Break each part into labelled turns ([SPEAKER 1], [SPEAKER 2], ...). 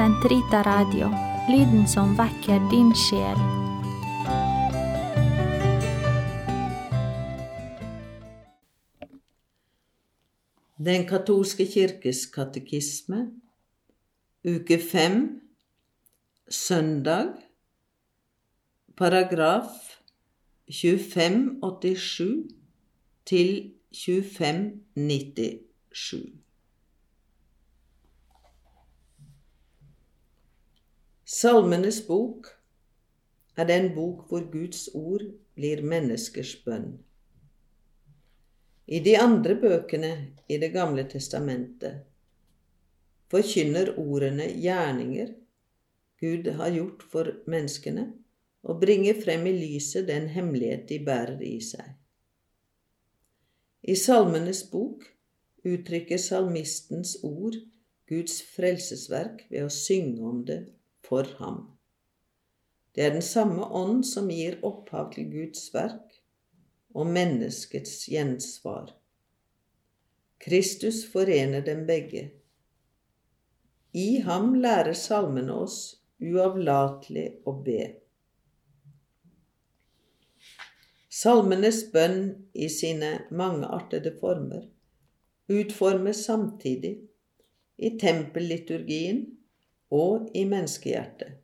[SPEAKER 1] Sentrita Radio, lyden som vekker din sjel.
[SPEAKER 2] Den katolske kirkes katekisme, uke fem, søndag, paragraf 2587 til 2597. Salmenes bok er den bok hvor Guds ord blir menneskers bønn. I de andre bøkene i Det gamle testamentet forkynner ordene gjerninger Gud har gjort for menneskene, og bringer frem i lyset den hemmelighet de bærer i seg. I Salmenes bok uttrykker salmistens ord Guds frelsesverk ved å synge om det for ham. Det er den samme ånd som gir opphav til Guds verk og menneskets gjensvar. Kristus forener dem begge. I ham lærer salmene oss uavlatelig å be. Salmenes bønn i sine mangeartede former utformes samtidig i tempelliturgien og i menneskehjertet,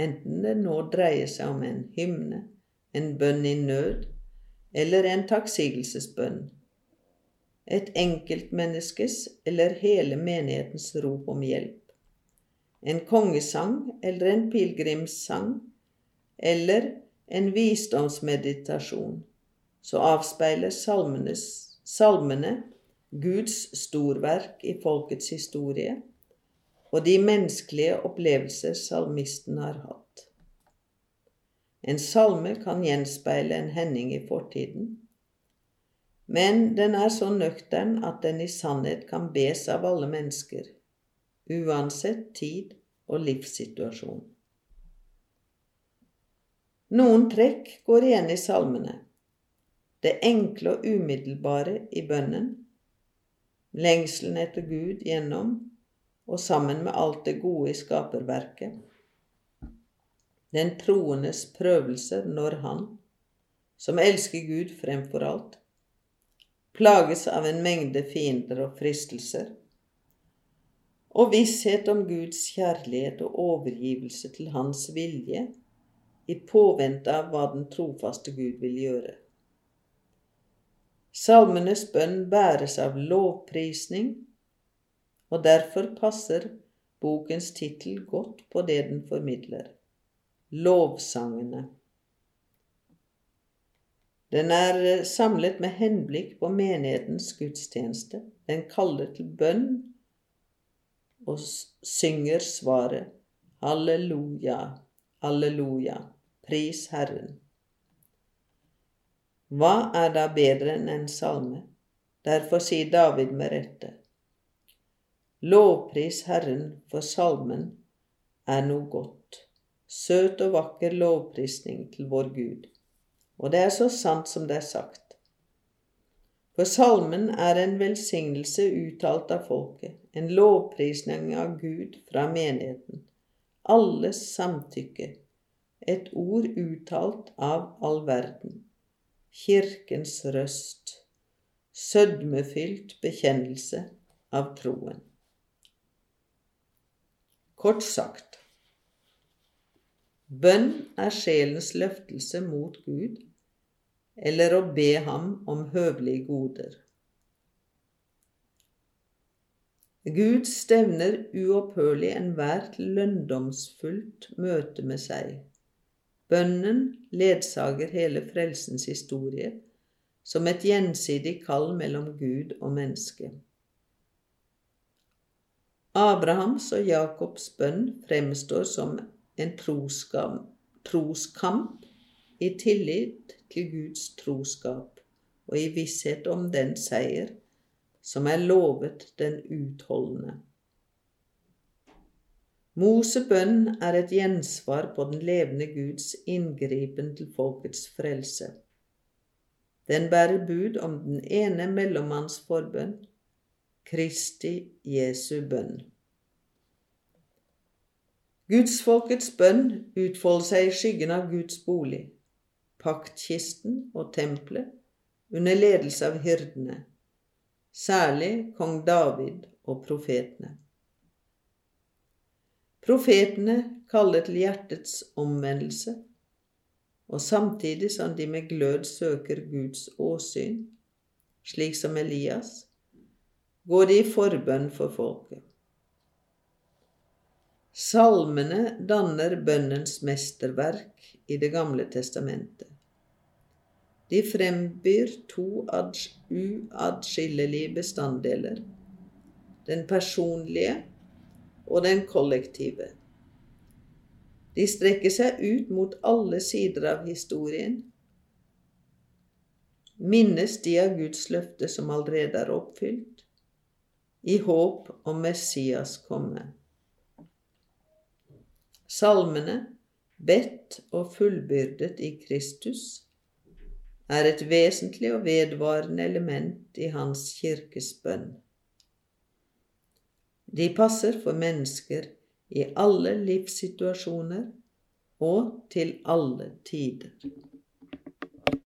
[SPEAKER 2] enten det nå dreier seg om en hymne, en bønn i nød eller en takksigelsesbønn, et enkeltmenneskes eller hele menighetens rop om hjelp, en kongesang eller en pilegrimssang eller en visdomsmeditasjon, så avspeiler salmene Guds storverk i folkets historie og de menneskelige opplevelser salmisten har hatt. En salme kan gjenspeile en hending i fortiden, men den er så nøktern at den i sannhet kan bes av alle mennesker, uansett tid og livssituasjon. Noen trekk går igjen i salmene. Det enkle og umiddelbare i bønnen, lengselen etter Gud gjennom og sammen med alt det gode i skaperverket. Den troendes prøvelser når han, som elsker Gud fremfor alt, plages av en mengde fiender og fristelser, og visshet om Guds kjærlighet og overgivelse til Hans vilje i påvente av hva den trofaste Gud vil gjøre. Salmenes bønn bæres av lovprisning og derfor passer bokens tittel godt på det den formidler – lovsangene. Den er eh, samlet med henblikk på menighetens gudstjeneste. Den kaller til bønn og synger svaret Halleluja, halleluja, pris Herren. Hva er da bedre enn en salme? Derfor sier David med rette Lovpris Herren, for salmen er noe godt. Søt og vakker lovprisning til vår Gud. Og det er så sant som det er sagt. For salmen er en velsignelse uttalt av folket, en lovprisning av Gud fra menigheten. Alles samtykke, et ord uttalt av all verden. Kirkens røst, sødmefylt bekjennelse av troen. Kort sagt Bønn er sjelens løftelse mot Gud, eller å be ham om høvelige goder. Gud stevner uopphørlig enhver til lønndomsfullt møte med seg. Bønnen ledsager hele frelsens historie som et gjensidig kall mellom Gud og menneske. Abrahams og Jakobs bønn fremstår som en troskamp i tillit til Guds troskap og i visshet om den seier som er lovet den utholdende. Mosebønn er et gjensvar på den levende Guds inngripen til folkets frelse. Den bærer bud om den ene mellommanns forbønn, Kristi Jesu bønn. Gudsfolkets bønn utfolder seg i skyggen av Guds bolig, paktkisten og tempelet, under ledelse av hyrdene, særlig kong David og profetene. Profetene kaller til hjertets omvendelse, og samtidig som de med glød søker Guds åsyn, slik som Elias, går de i forbønn for folket. Salmene danner bønnens mesterverk i Det gamle testamentet. De frembyr to uatskillelige bestanddeler den personlige og den kollektive. De strekker seg ut mot alle sider av historien. Minnes de av Guds løfte som allerede er oppfylt, i håp om Messias komme. Salmene, bedt og fullbyrdet i Kristus, er et vesentlig og vedvarende element i Hans kirkes bønn. De passer for mennesker i alle livssituasjoner og til alle tider.